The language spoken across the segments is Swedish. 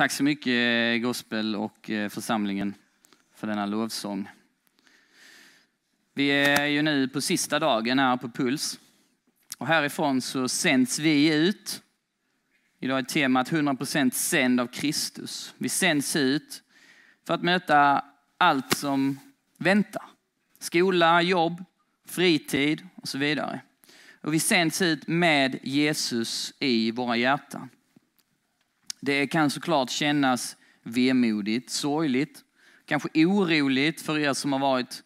Tack så mycket eh, Gospel och eh, församlingen för denna lovsång. Vi är ju nu på sista dagen här på Puls. Och härifrån så sänds vi ut. Idag är temat 100% sänd av Kristus. Vi sänds ut för att möta allt som väntar. Skola, jobb, fritid och så vidare. Och vi sänds ut med Jesus i våra hjärtan. Det kan såklart kännas vemodigt, sorgligt, kanske oroligt för er som har varit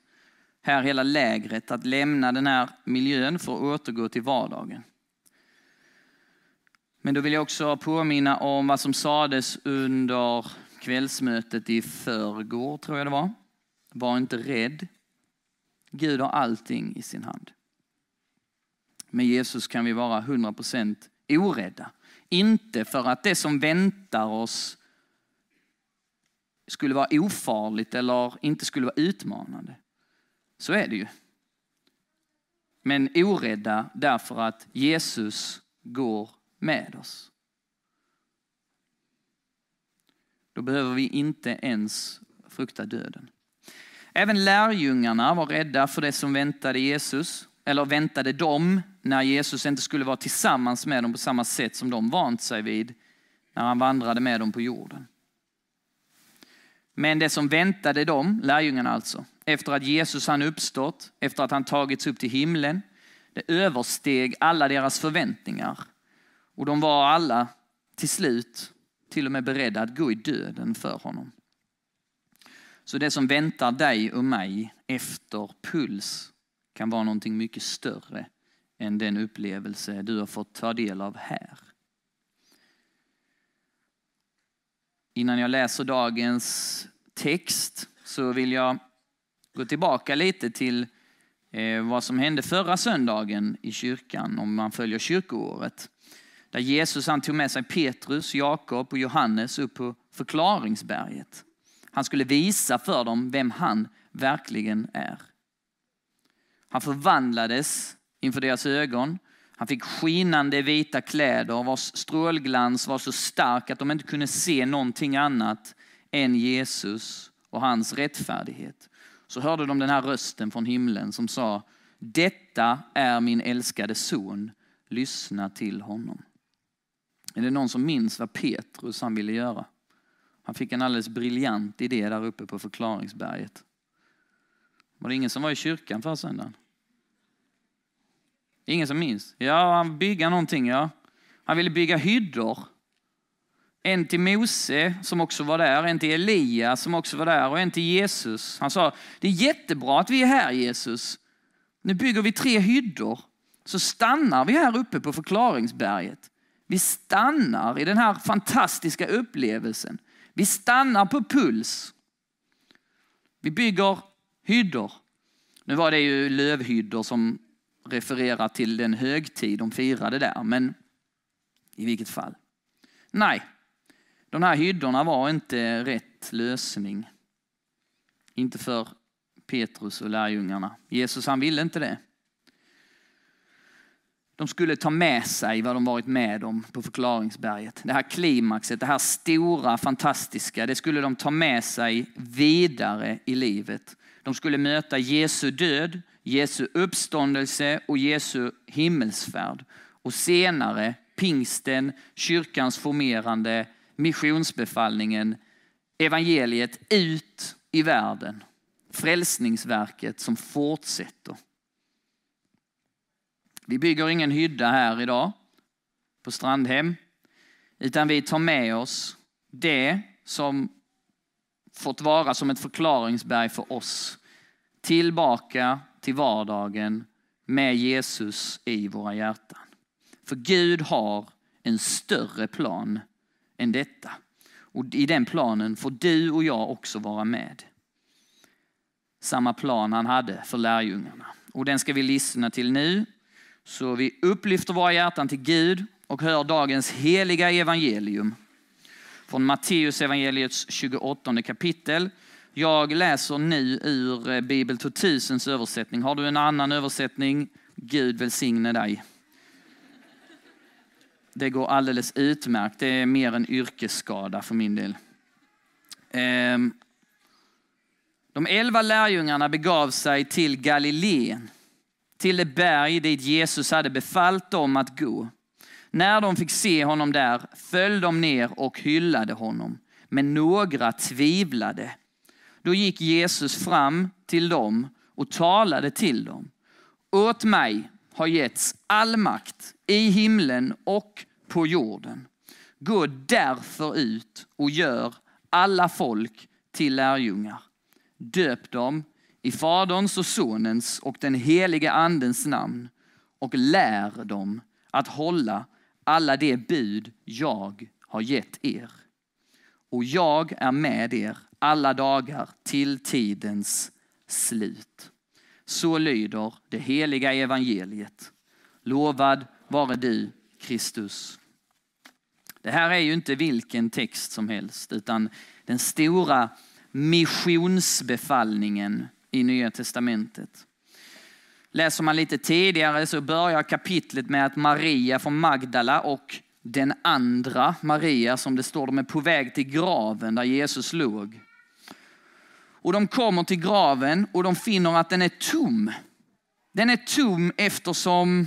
här hela lägret att lämna den här miljön för att återgå till vardagen. Men då vill jag också påminna om vad som sades under kvällsmötet i förrgår, tror jag det var. Var inte rädd. Gud har allting i sin hand. Med Jesus kan vi vara 100% orädda. Inte för att det som väntar oss skulle vara ofarligt eller inte skulle vara utmanande. Så är det ju. Men orädda därför att Jesus går med oss. Då behöver vi inte ens frukta döden. Även lärjungarna var rädda för det som väntade Jesus, eller väntade dem när Jesus inte skulle vara tillsammans med dem på samma sätt som de vant sig vid när han vandrade med dem på jorden. Men det som väntade dem, lärjungarna alltså, efter att Jesus han uppstått, efter att han tagits upp till himlen, det översteg alla deras förväntningar. Och de var alla till slut till och med beredda att gå i döden för honom. Så det som väntar dig och mig efter puls kan vara någonting mycket större än den upplevelse du har fått ta del av här. Innan jag läser dagens text så vill jag gå tillbaka lite till eh, vad som hände förra söndagen i kyrkan om man följer kyrkoåret. Där Jesus han tog med sig Petrus, Jakob och Johannes upp på förklaringsberget. Han skulle visa för dem vem han verkligen är. Han förvandlades inför deras ögon. Han fick skinande vita kläder vars strålglans var så stark att de inte kunde se någonting annat än Jesus och hans rättfärdighet. Så hörde de den här rösten från himlen som sa, detta är min älskade son, lyssna till honom. Är det någon som minns vad Petrus han ville göra? Han fick en alldeles briljant idé där uppe på förklaringsberget. Var det ingen som var i kyrkan förra söndagen? Ingen som minns? Ja, han bygga någonting ja. Han ville bygga hyddor. En till Mose som också var där, en till Elia som också var där och en till Jesus. Han sa, det är jättebra att vi är här Jesus. Nu bygger vi tre hyddor. Så stannar vi här uppe på förklaringsberget. Vi stannar i den här fantastiska upplevelsen. Vi stannar på puls. Vi bygger hyddor. Nu var det ju lövhyddor som refererar till den högtid de firade där, men i vilket fall. Nej, de här hyddorna var inte rätt lösning. Inte för Petrus och lärjungarna. Jesus han ville inte det. De skulle ta med sig vad de varit med om på förklaringsberget. Det här klimaxet, det här stora, fantastiska, det skulle de ta med sig vidare i livet. De skulle möta Jesu död, Jesu uppståndelse och Jesu himmelsfärd. Och senare pingsten, kyrkans formerande, missionsbefallningen, evangeliet ut i världen. Frälsningsverket som fortsätter. Vi bygger ingen hydda här idag på Strandhem, utan vi tar med oss det som fått vara som ett förklaringsberg för oss tillbaka till vardagen med Jesus i våra hjärtan. För Gud har en större plan än detta. Och i den planen får du och jag också vara med. Samma plan han hade för lärjungarna. Och den ska vi lyssna till nu. Så vi upplyfter våra hjärtan till Gud och hör dagens heliga evangelium. Från Matteus evangeliets 28 kapitel jag läser nu ur eh, Bibel 2000 översättning. Har du en annan översättning? Gud välsigne dig. det går alldeles utmärkt. Det är mer en yrkesskada för min del. Ehm, de elva lärjungarna begav sig till Galileen, till det berg dit Jesus hade befallt dem att gå. När de fick se honom där föll de ner och hyllade honom, men några tvivlade. Då gick Jesus fram till dem och talade till dem. Åt mig har getts all makt i himlen och på jorden. Gå därför ut och gör alla folk till lärjungar. Döp dem i Faderns och Sonens och den helige Andens namn och lär dem att hålla alla de bud jag har gett er. Och jag är med er alla dagar till tidens slut. Så lyder det heliga evangeliet. Lovad vare du, Kristus. Det här är ju inte vilken text som helst, utan den stora missionsbefallningen i Nya Testamentet. Läser man lite tidigare så börjar kapitlet med att Maria från Magdala och den andra Maria, som det står, de är på väg till graven där Jesus låg. Och de kommer till graven och de finner att den är tom. Den är tom eftersom,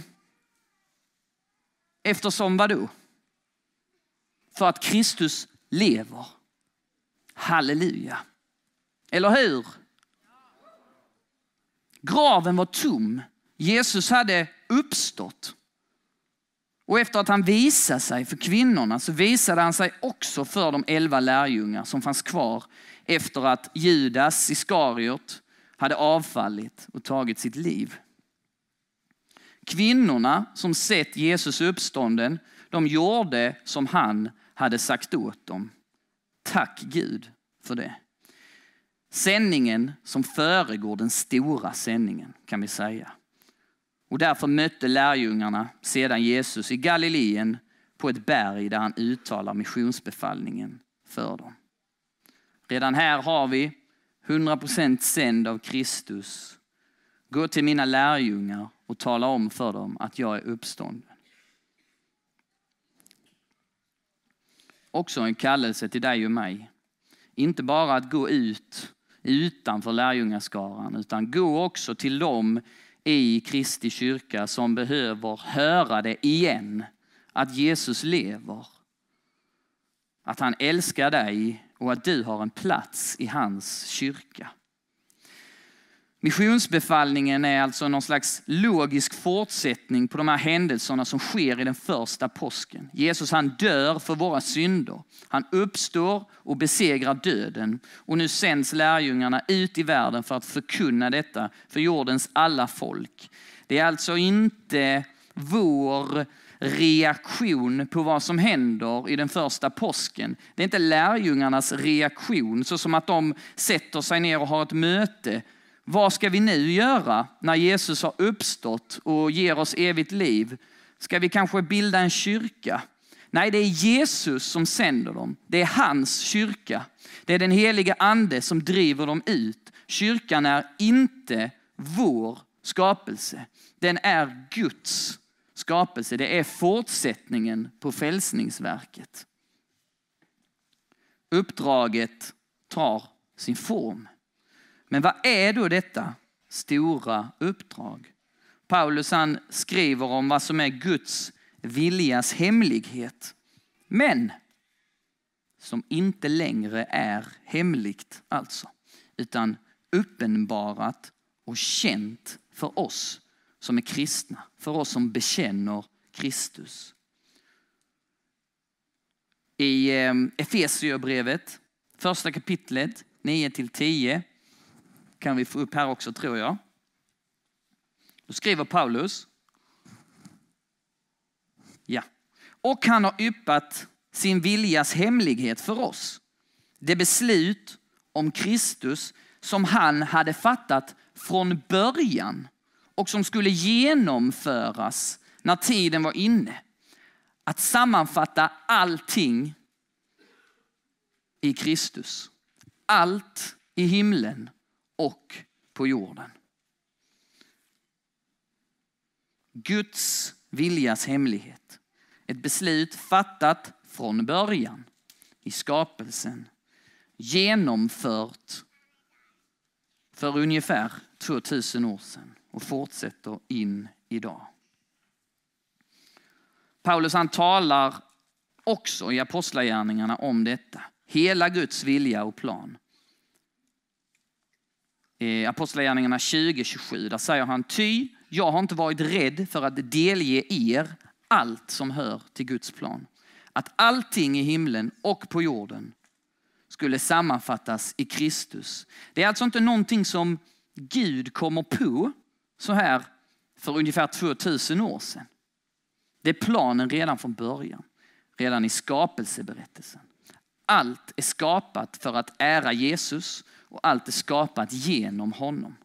eftersom vadå? För att Kristus lever. Halleluja. Eller hur? Graven var tom. Jesus hade uppstått. Och efter att han visade sig för kvinnorna så visade han sig också för de elva lärjungar som fanns kvar efter att Judas Iskariot hade avfallit och tagit sitt liv. Kvinnorna som sett Jesus uppstånden, de gjorde som han hade sagt åt dem. Tack Gud för det. Sändningen som föregår den stora sändningen kan vi säga. Och därför mötte lärjungarna sedan Jesus i Galileen på ett berg där han uttalar missionsbefallningen för dem. Redan här har vi 100% sänd av Kristus. Gå till mina lärjungar och tala om för dem att jag är uppstånden. Också en kallelse till dig och mig. Inte bara att gå ut utanför lärjungaskaran, utan gå också till dem i Kristi kyrka som behöver höra det igen. Att Jesus lever. Att han älskar dig och att du har en plats i hans kyrka. Missionsbefallningen är alltså någon slags logisk fortsättning på de här händelserna som sker i den första påsken. Jesus han dör för våra synder. Han uppstår och besegrar döden. Och nu sänds lärjungarna ut i världen för att förkunna detta för jordens alla folk. Det är alltså inte vår reaktion på vad som händer i den första påsken. Det är inte lärjungarnas reaktion, så som att de sätter sig ner och har ett möte vad ska vi nu göra när Jesus har uppstått och ger oss evigt liv? Ska vi kanske bilda en kyrka? Nej, det är Jesus som sänder dem. Det är hans kyrka. Det är den heliga ande som driver dem ut. Kyrkan är inte vår skapelse. Den är Guds skapelse. Det är fortsättningen på frälsningsverket. Uppdraget tar sin form. Men vad är då detta stora uppdrag? Paulus han skriver om vad som är Guds viljas hemlighet. Men som inte längre är hemligt alltså, utan uppenbarat och känt för oss som är kristna, för oss som bekänner Kristus. I ehm, Efesierbrevet, första kapitlet 9 10 kan vi få upp här också tror jag. Då skriver Paulus. Ja. Och han har yppat sin viljas hemlighet för oss. Det beslut om Kristus som han hade fattat från början och som skulle genomföras när tiden var inne. Att sammanfatta allting i Kristus. Allt i himlen och på jorden. Guds viljas hemlighet. Ett beslut fattat från början i skapelsen. Genomfört för ungefär 2000 år sedan och fortsätter in idag. Paulus han talar också i Apostlagärningarna om detta. Hela Guds vilja och plan. I Apostlagärningarna 20-27, där säger han, ty jag har inte varit rädd för att delge er allt som hör till Guds plan. Att allting i himlen och på jorden skulle sammanfattas i Kristus. Det är alltså inte någonting som Gud kommer på så här för ungefär 2000 år sedan. Det är planen redan från början, redan i skapelseberättelsen. Allt är skapat för att ära Jesus och allt är skapat genom honom.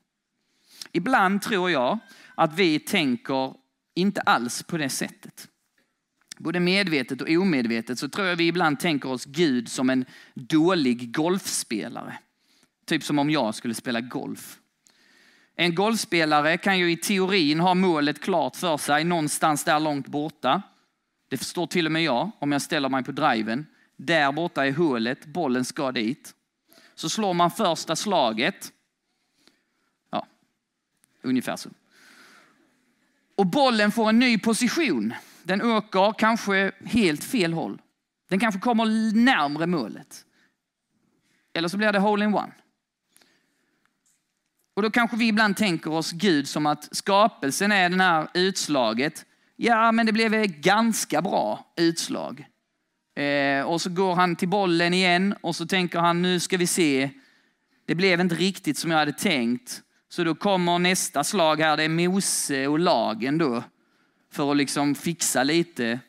Ibland tror jag att vi tänker inte alls på det sättet. Både medvetet och omedvetet så tror jag vi ibland tänker oss Gud som en dålig golfspelare. Typ som om jag skulle spela golf. En golfspelare kan ju i teorin ha målet klart för sig någonstans där långt borta. Det förstår till och med jag om jag ställer mig på driven. Där borta är hålet, bollen ska dit. Så slår man första slaget. Ja, ungefär så. Och bollen får en ny position. Den åker kanske helt fel håll. Den kanske kommer närmre målet. Eller så blir det hole-in-one. Och då kanske vi ibland tänker oss Gud som att skapelsen är det här utslaget. Ja, men det blev ett ganska bra utslag. Eh, och så går han till bollen igen och så tänker han nu ska vi se. Det blev inte riktigt som jag hade tänkt. Så då kommer nästa slag här, det är Mose och lagen då. För att liksom fixa lite.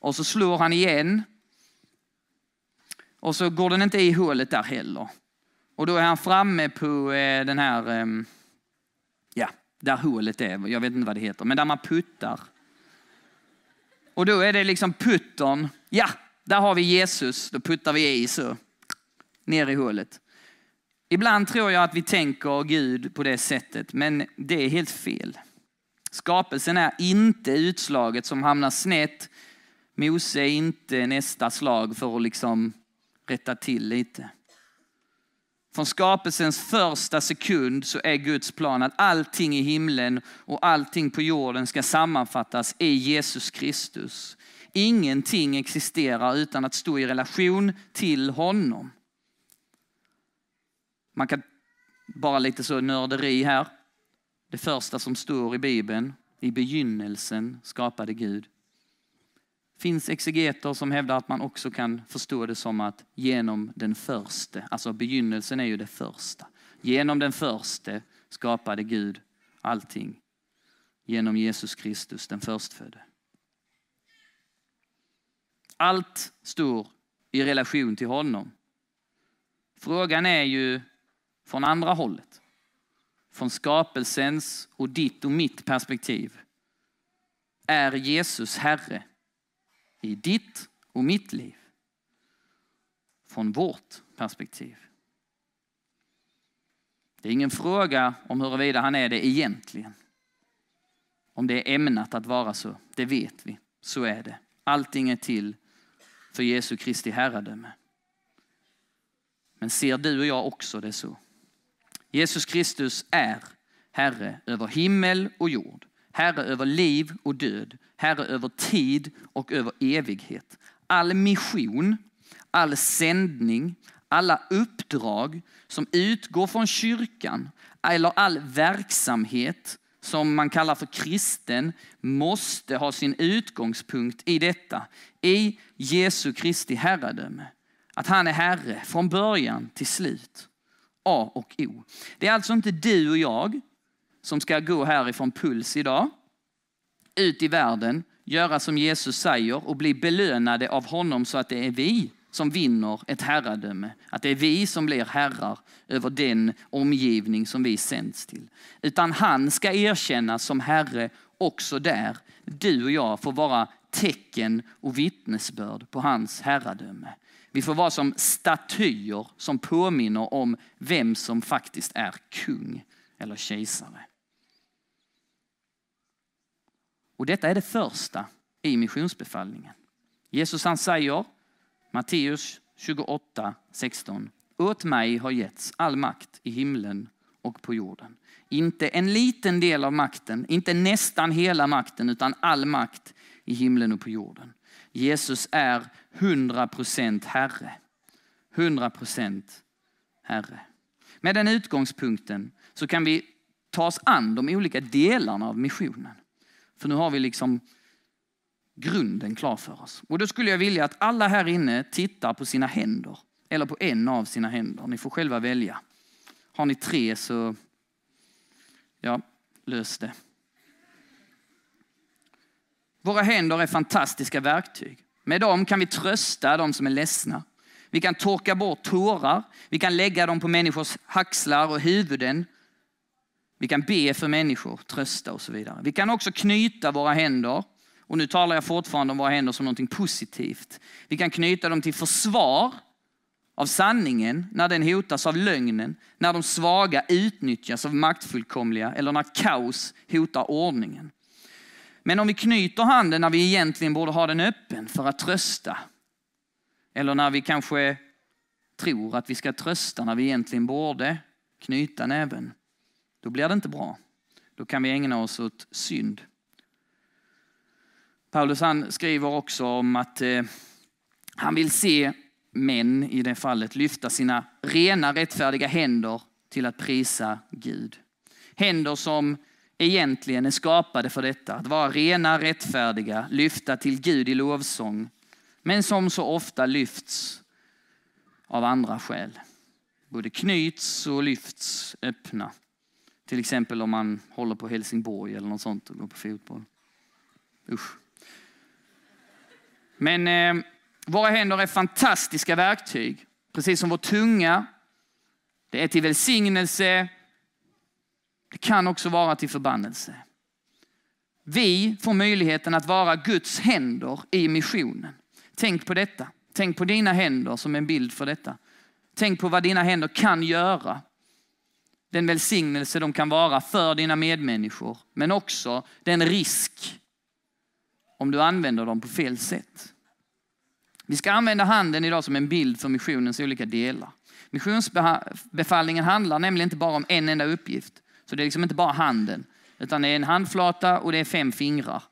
Och så slår han igen. Och så går den inte i hålet där heller. Och då är han framme på eh, den här, ehm, ja, där hålet är. Jag vet inte vad det heter, men där man puttar. Och då är det liksom puttern. Ja, där har vi Jesus. Då puttar vi i så. Ner i hålet. Ibland tror jag att vi tänker Gud på det sättet, men det är helt fel. Skapelsen är inte utslaget som hamnar snett. Mose är inte nästa slag för att liksom rätta till lite. Från skapelsens första sekund så är Guds plan att allting i himlen och allting på jorden ska sammanfattas i Jesus Kristus. Ingenting existerar utan att stå i relation till honom. Man kan bara lite så nörderi här. Det första som står i Bibeln, i begynnelsen skapade Gud finns exegeter som hävdar att man också kan förstå det som att genom den första, alltså begynnelsen är ju det första. Genom den första skapade Gud allting. Genom Jesus Kristus, den förstfödde. Allt står i relation till honom. Frågan är ju från andra hållet. Från skapelsens och ditt och mitt perspektiv. Är Jesus Herre i ditt och mitt liv? Från vårt perspektiv. Det är ingen fråga om huruvida han är det egentligen. Om det är ämnat att vara så, det vet vi. Så är det. Allting är till för Jesu Kristi herradöme. Men ser du och jag också det så? Jesus Kristus är Herre över himmel och jord. Herre över liv och död. Herre över tid och över evighet. All mission, all sändning, alla uppdrag som utgår från kyrkan eller all verksamhet som man kallar för kristen måste ha sin utgångspunkt i detta, i Jesu Kristi herradöme. Att han är Herre från början till slut. A och O. Det är alltså inte du och jag som ska gå härifrån Puls idag, ut i världen, göra som Jesus säger och bli belönade av honom så att det är vi som vinner ett herradöme. Att det är vi som blir herrar över den omgivning som vi sänds till. Utan han ska erkännas som herre också där. Du och jag får vara tecken och vittnesbörd på hans herradöme. Vi får vara som statyer som påminner om vem som faktiskt är kung eller kejsare. Och detta är det första i missionsbefallningen. Jesus han säger, Matteus 28, 16. Åt mig har getts all makt i himlen och på jorden. Inte en liten del av makten, inte nästan hela makten, utan all makt i himlen och på jorden. Jesus är 100% Herre. 100% Herre. Med den utgångspunkten så kan vi ta oss an de olika delarna av missionen. För nu har vi liksom grunden klar för oss. Och då skulle jag vilja att alla här inne tittar på sina händer. Eller på en av sina händer. Ni får själva välja. Har ni tre så, ja, lös det. Våra händer är fantastiska verktyg. Med dem kan vi trösta de som är ledsna. Vi kan torka bort tårar. Vi kan lägga dem på människors axlar och huvuden. Vi kan be för människor, trösta och så vidare. Vi kan också knyta våra händer. Och nu talar jag fortfarande om våra händer som något positivt. Vi kan knyta dem till försvar av sanningen när den hotas av lögnen, när de svaga utnyttjas av maktfullkomliga eller när kaos hotar ordningen. Men om vi knyter handen när vi egentligen borde ha den öppen för att trösta, eller när vi kanske tror att vi ska trösta när vi egentligen borde knyta näven, då blir det inte bra. Då kan vi ägna oss åt synd. Paulus han skriver också om att eh, han vill se män i det fallet lyfta sina rena rättfärdiga händer till att prisa Gud. Händer som egentligen är skapade för detta, att vara rena, rättfärdiga, lyfta till Gud i lovsång, men som så ofta lyfts av andra skäl. Både knyts och lyfts öppna. Till exempel om man håller på Helsingborg eller något sånt och går på fotboll. Usch. Men eh, våra händer är fantastiska verktyg, precis som vår tunga. Det är till välsignelse. Det kan också vara till förbannelse. Vi får möjligheten att vara Guds händer i missionen. Tänk på detta. Tänk på dina händer som en bild för detta. Tänk på vad dina händer kan göra. Den välsignelse de kan vara för dina medmänniskor, men också den risk om du använder dem på fel sätt. Vi ska använda handen idag som en bild för missionens olika delar. Missionsbefallningen handlar nämligen inte bara om en enda uppgift. Så det är liksom inte bara handen, utan det är en handflata och det är fem fingrar.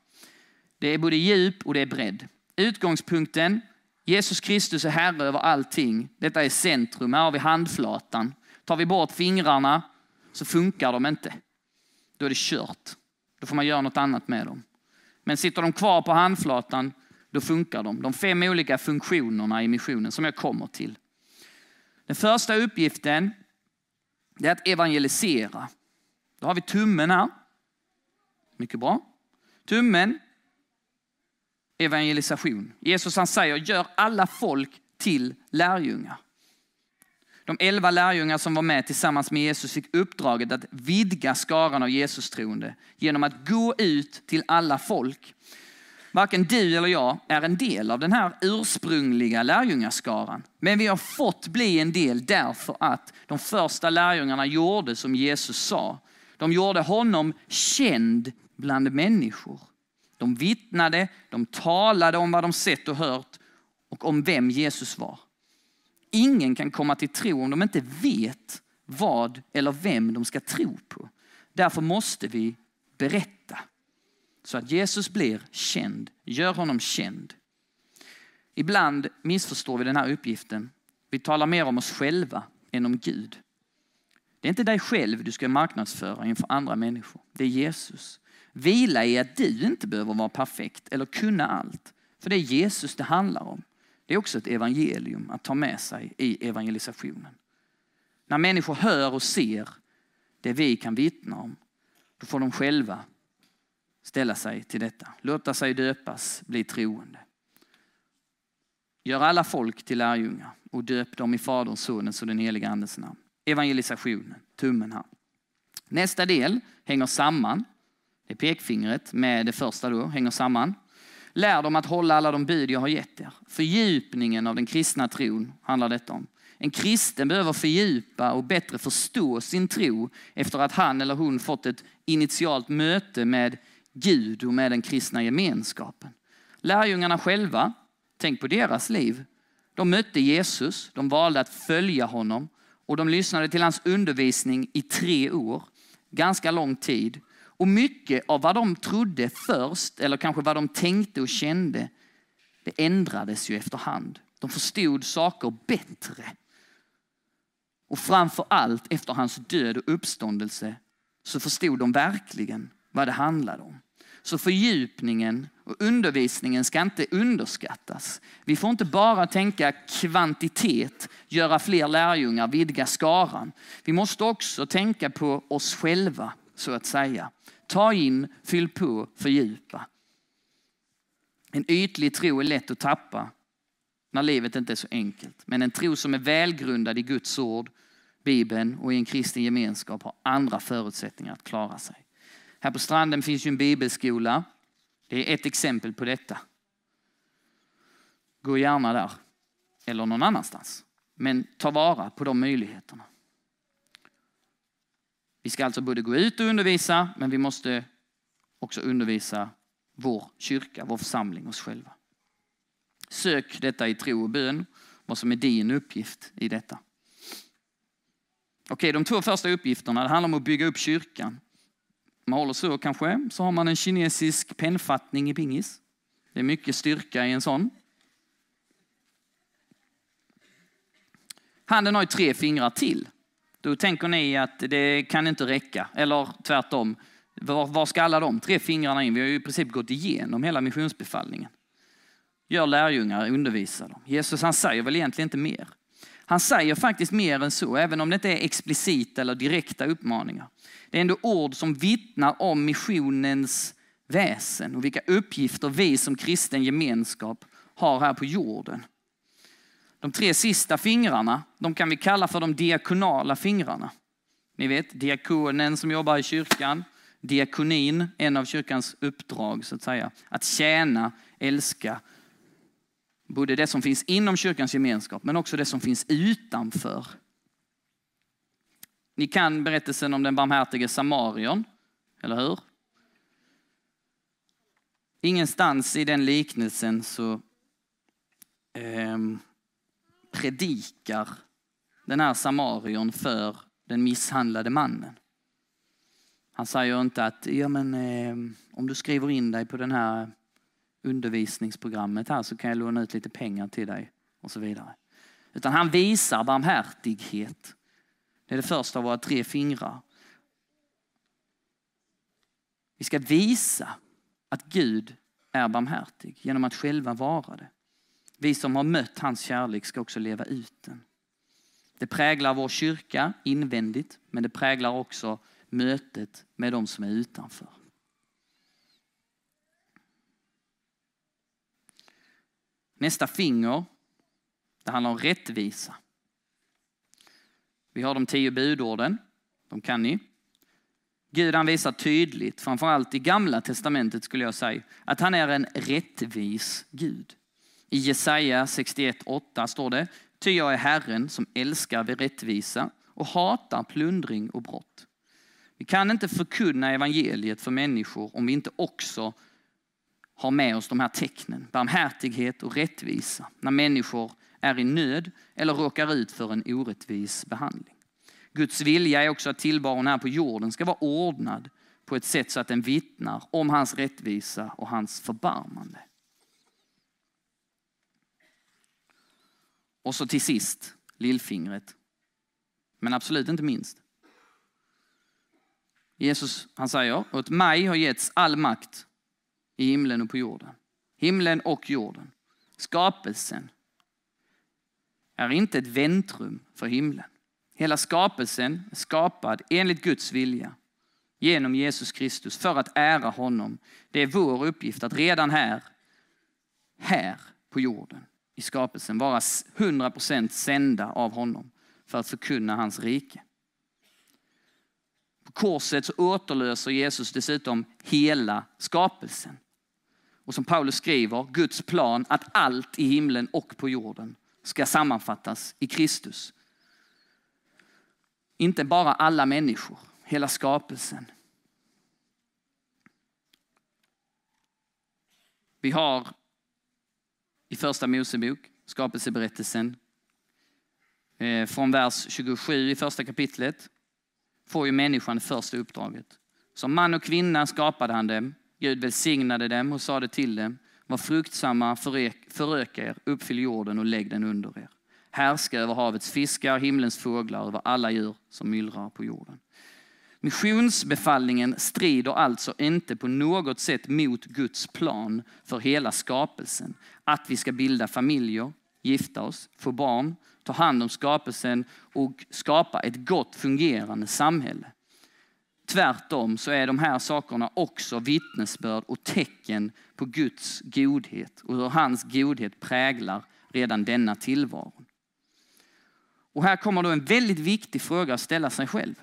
Det är både djup och det är bredd. Utgångspunkten, Jesus Kristus är Herre över allting. Detta är centrum, här har vi handflatan. Tar vi bort fingrarna så funkar de inte. Då är det kört. Då får man göra något annat med dem. Men sitter de kvar på handflatan då funkar de. De fem olika funktionerna i missionen som jag kommer till. Den första uppgiften är att evangelisera. Då har vi tummen här. Mycket bra. Tummen, evangelisation. Jesus han säger, gör alla folk till lärjungar. De elva lärjungar som var med tillsammans med Jesus fick uppdraget att vidga skaran av Jesus troende genom att gå ut till alla folk. Varken du eller jag är en del av den här ursprungliga lärjungaskaran. Men vi har fått bli en del därför att de första lärjungarna gjorde som Jesus sa. De gjorde honom känd bland människor. De vittnade, de talade om vad de sett och hört och om vem Jesus var. Ingen kan komma till tro om de inte vet vad eller vem de ska tro på. Därför måste vi berätta. Så att Jesus blir känd. Gör honom känd. Ibland missförstår vi den här uppgiften. Vi talar mer om oss själva än om Gud. Det är inte dig själv du ska marknadsföra inför andra människor. Det är Jesus. Vila i att du inte behöver vara perfekt eller kunna allt. För det är Jesus det handlar om. Det är också ett evangelium att ta med sig i evangelisationen. När människor hör och ser det vi kan vittna om, då får de själva ställa sig till detta. Låta sig döpas, bli troende. Gör alla folk till lärjungar och döp dem i Faderns, Sonens och den helige Andens namn. Evangelisationen, tummen här. Nästa del hänger samman. Det är pekfingret med det första då, hänger samman. Lär dem att hålla alla de bud jag har gett er. Fördjupningen av den kristna tron handlar detta om. En kristen behöver fördjupa och bättre förstå sin tro efter att han eller hon fått ett initialt möte med Gud och med den kristna gemenskapen. Lärjungarna själva, tänk på deras liv. De mötte Jesus, de valde att följa honom och de lyssnade till hans undervisning i tre år, ganska lång tid. Och mycket av vad de trodde först, eller kanske vad de tänkte och kände, det ändrades ju efterhand. De förstod saker bättre. Och framför allt efter hans död och uppståndelse så förstod de verkligen vad det handlade om. Så fördjupningen och undervisningen ska inte underskattas. Vi får inte bara tänka kvantitet, göra fler lärjungar, vidga skaran. Vi måste också tänka på oss själva, så att säga. Ta in, fyll på, fördjupa. En ytlig tro är lätt att tappa när livet inte är så enkelt. Men en tro som är välgrundad i Guds ord, Bibeln och i en kristen gemenskap har andra förutsättningar att klara sig. Här på stranden finns ju en bibelskola. Det är ett exempel på detta. Gå gärna där eller någon annanstans. Men ta vara på de möjligheterna. Vi ska alltså både gå ut och undervisa, men vi måste också undervisa vår kyrka, vår församling, oss själva. Sök detta i tro och bön, vad som är din uppgift i detta. Okej, de två första uppgifterna, det handlar om att bygga upp kyrkan. Man håller så kanske, så har man en kinesisk pennfattning i pingis. Det är mycket styrka i en sån. Handen har ju tre fingrar till. Då tänker ni att det kan inte räcka, eller tvärtom. Var, var ska alla de tre fingrarna in? Vi har ju i princip gått igenom hela missionsbefallningen. Gör lärjungar, undervisa dem. Jesus han säger väl egentligen inte mer. Han säger faktiskt mer än så, även om det inte är explicita eller direkta uppmaningar. Det är ändå ord som vittnar om missionens väsen och vilka uppgifter vi som kristen gemenskap har här på jorden. De tre sista fingrarna, de kan vi kalla för de diakonala fingrarna. Ni vet, diakonen som jobbar i kyrkan, diakonin, en av kyrkans uppdrag så att säga. Att tjäna, älska. Både det som finns inom kyrkans gemenskap men också det som finns utanför. Ni kan berättelsen om den barmhärtige samarion, eller hur? Ingenstans i den liknelsen så eh, predikar den här samarion för den misshandlade mannen. Han säger inte att ja, men, eh, om du skriver in dig på den här undervisningsprogrammet här så kan jag låna ut lite pengar till dig och så vidare. Utan han visar barmhärtighet. Det är det första av våra tre fingrar. Vi ska visa att Gud är barmhärtig genom att själva vara det. Vi som har mött hans kärlek ska också leva ut den. Det präglar vår kyrka invändigt, men det präglar också mötet med de som är utanför. Nästa finger, det handlar om rättvisa. Vi har de tio budorden, de kan ni. Gud han visar tydligt, framförallt i gamla testamentet skulle jag säga, att han är en rättvis Gud. I Jesaja 61.8 står det, ty jag är Herren som älskar vid rättvisa och hatar plundring och brott. Vi kan inte förkunna evangeliet för människor om vi inte också har med oss de här tecknen. Barmhärtighet och rättvisa när människor är i nöd eller råkar ut för en orättvis behandling. Guds vilja är också att tillvaron här på jorden ska vara ordnad på ett sätt så att den vittnar om hans rättvisa och hans förbarmande. Och så till sist lillfingret. Men absolut inte minst. Jesus han säger, åt mig har getts all makt i himlen och på jorden. Himlen och jorden. Skapelsen är inte ett väntrum för himlen. Hela skapelsen är skapad enligt Guds vilja genom Jesus Kristus för att ära honom. Det är vår uppgift att redan här, här på jorden i skapelsen vara 100% sända av honom för att förkunna hans rike. På korset så återlöser Jesus dessutom hela skapelsen. Och som Paulus skriver, Guds plan att allt i himlen och på jorden ska sammanfattas i Kristus. Inte bara alla människor, hela skapelsen. Vi har i första Mosebok, skapelseberättelsen, eh, från vers 27 i första kapitlet, får ju människan det första uppdraget. Som man och kvinna skapade han dem. Gud välsignade dem och sade till dem, var fruktsamma, föröka er, uppfyll jorden och lägg den under er. Härska över havets fiskar, himlens fåglar, över alla djur som myllrar på jorden. Missionsbefallningen strider alltså inte på något sätt mot Guds plan för hela skapelsen. Att vi ska bilda familjer, gifta oss, få barn, ta hand om skapelsen och skapa ett gott fungerande samhälle. Tvärtom så är de här sakerna också vittnesbörd och tecken på Guds godhet och hur hans godhet präglar redan denna tillvaro. Och här kommer då en väldigt viktig fråga att ställa sig själv.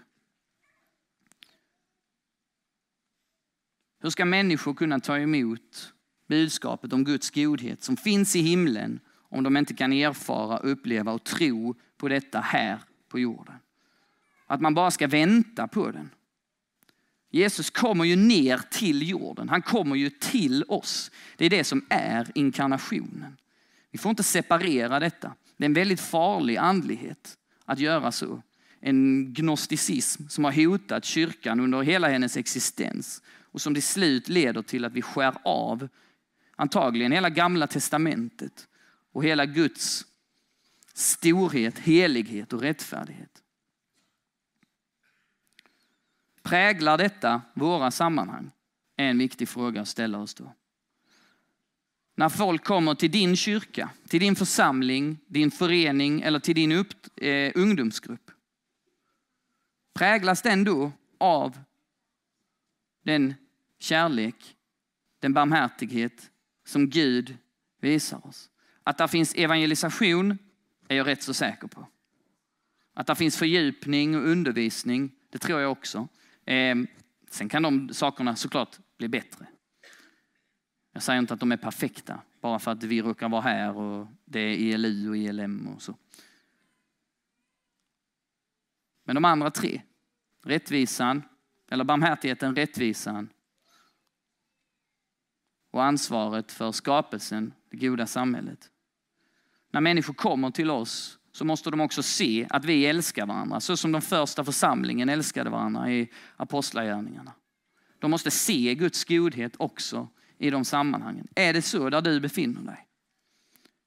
Hur ska människor kunna ta emot budskapet om Guds godhet som finns i himlen om de inte kan erfara, uppleva och tro på detta här på jorden? Att man bara ska vänta på den. Jesus kommer ju ner till jorden. Han kommer ju till oss. Det är det som är inkarnationen. Vi får inte separera detta. Det är en väldigt farlig andlighet att göra så. En gnosticism som har hotat kyrkan under hela hennes existens och som till slut leder till att vi skär av antagligen hela gamla testamentet och hela Guds storhet, helighet och rättfärdighet. Präglar detta våra sammanhang? är en viktig fråga att ställa oss då. När folk kommer till din kyrka, till din församling, din förening eller till din upp, eh, ungdomsgrupp. Präglas den då av den kärlek, den barmhärtighet som Gud visar oss? Att det finns evangelisation är jag rätt så säker på. Att det finns fördjupning och undervisning, det tror jag också. Eh, sen kan de sakerna såklart bli bättre. Jag säger inte att de är perfekta bara för att vi råkar vara här och det är ELU och ELM och så. Men de andra tre, rättvisan, eller barmhärtigheten, rättvisan och ansvaret för skapelsen, det goda samhället. När människor kommer till oss så måste de också se att vi älskar varandra, så som de första församlingen älskade varandra i apostlagärningarna. De måste se Guds godhet också i de sammanhangen. Är det så där du befinner dig?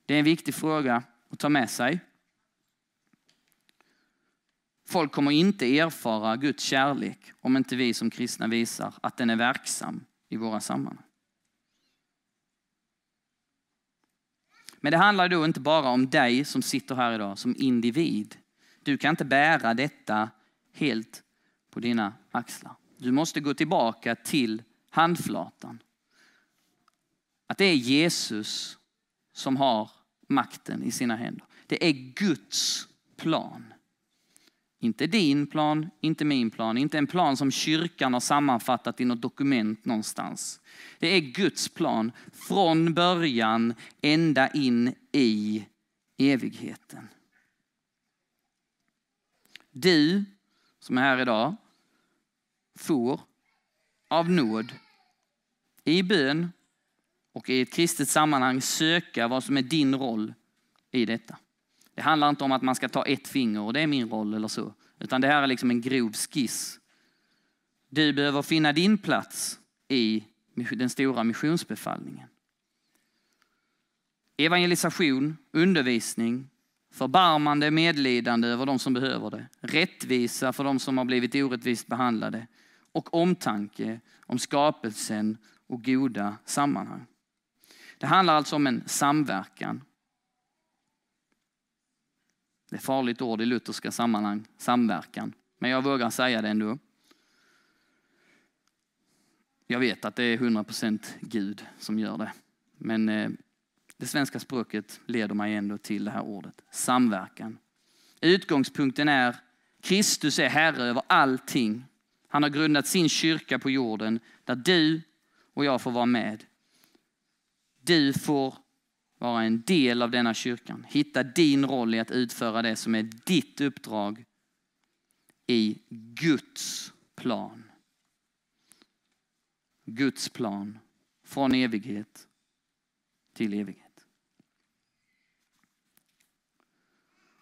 Det är en viktig fråga att ta med sig. Folk kommer inte erfara Guds kärlek om inte vi som kristna visar att den är verksam i våra sammanhang. Men det handlar då inte bara om dig som sitter här idag som individ. Du kan inte bära detta helt på dina axlar. Du måste gå tillbaka till handflatan att det är Jesus som har makten i sina händer. Det är Guds plan. Inte din plan, inte min plan, inte en plan som kyrkan har sammanfattat i något dokument någonstans. Det är Guds plan från början ända in i evigheten. Du som är här idag får av nåd i bön och i ett kristet sammanhang söka vad som är din roll i detta. Det handlar inte om att man ska ta ett finger och det är min roll eller så, utan det här är liksom en grov skiss. Du behöver finna din plats i den stora missionsbefallningen. Evangelisation, undervisning, förbarmande, medlidande över de som behöver det, rättvisa för de som har blivit orättvist behandlade och omtanke om skapelsen och goda sammanhang. Det handlar alltså om en samverkan. Det är ett farligt ord i lutherska sammanhang, samverkan. Men jag vågar säga det ändå. Jag vet att det är 100% Gud som gör det. Men eh, det svenska språket leder mig ändå till det här ordet, samverkan. Utgångspunkten är Kristus är Herre över allting. Han har grundat sin kyrka på jorden där du och jag får vara med. Du får vara en del av denna kyrkan. Hitta din roll i att utföra det som är ditt uppdrag i Guds plan. Guds plan från evighet till evighet.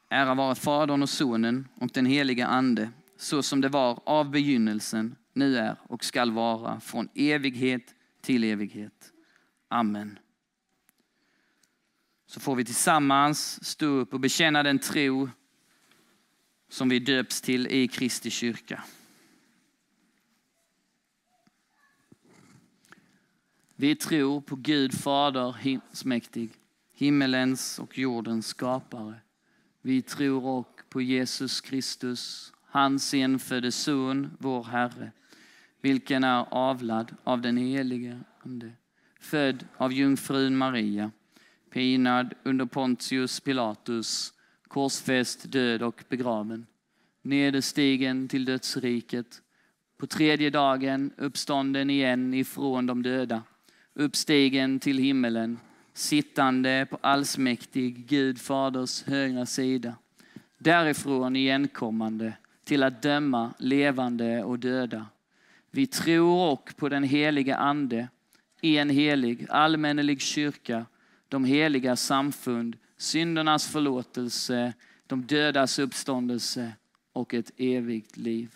Ära vare Fadern och Sonen och den heliga Ande, så som det var av begynnelsen, nu är och skall vara från evighet till evighet. Amen. Så får vi tillsammans stå upp och bekänna den tro som vi döps till i Kristi kyrka. Vi tror på Gud Fader himmelsmäktig, himmelens och jordens skapare. Vi tror också på Jesus Kristus, hans enfödde son, vår Herre, vilken är avlad av den helige Ande, född av jungfrun Maria, pinad under Pontius Pilatus, korsfäst, död och begraven, nederstigen till dödsriket, på tredje dagen uppstånden igen ifrån de döda, uppstigen till himmelen, sittande på allsmäktig Gud faders högra sida, därifrån igenkommande till att döma levande och döda. Vi tror och på den heliga Ande, en helig allmännelig kyrka, de heliga samfund, syndernas förlåtelse, de dödas uppståndelse och ett evigt liv.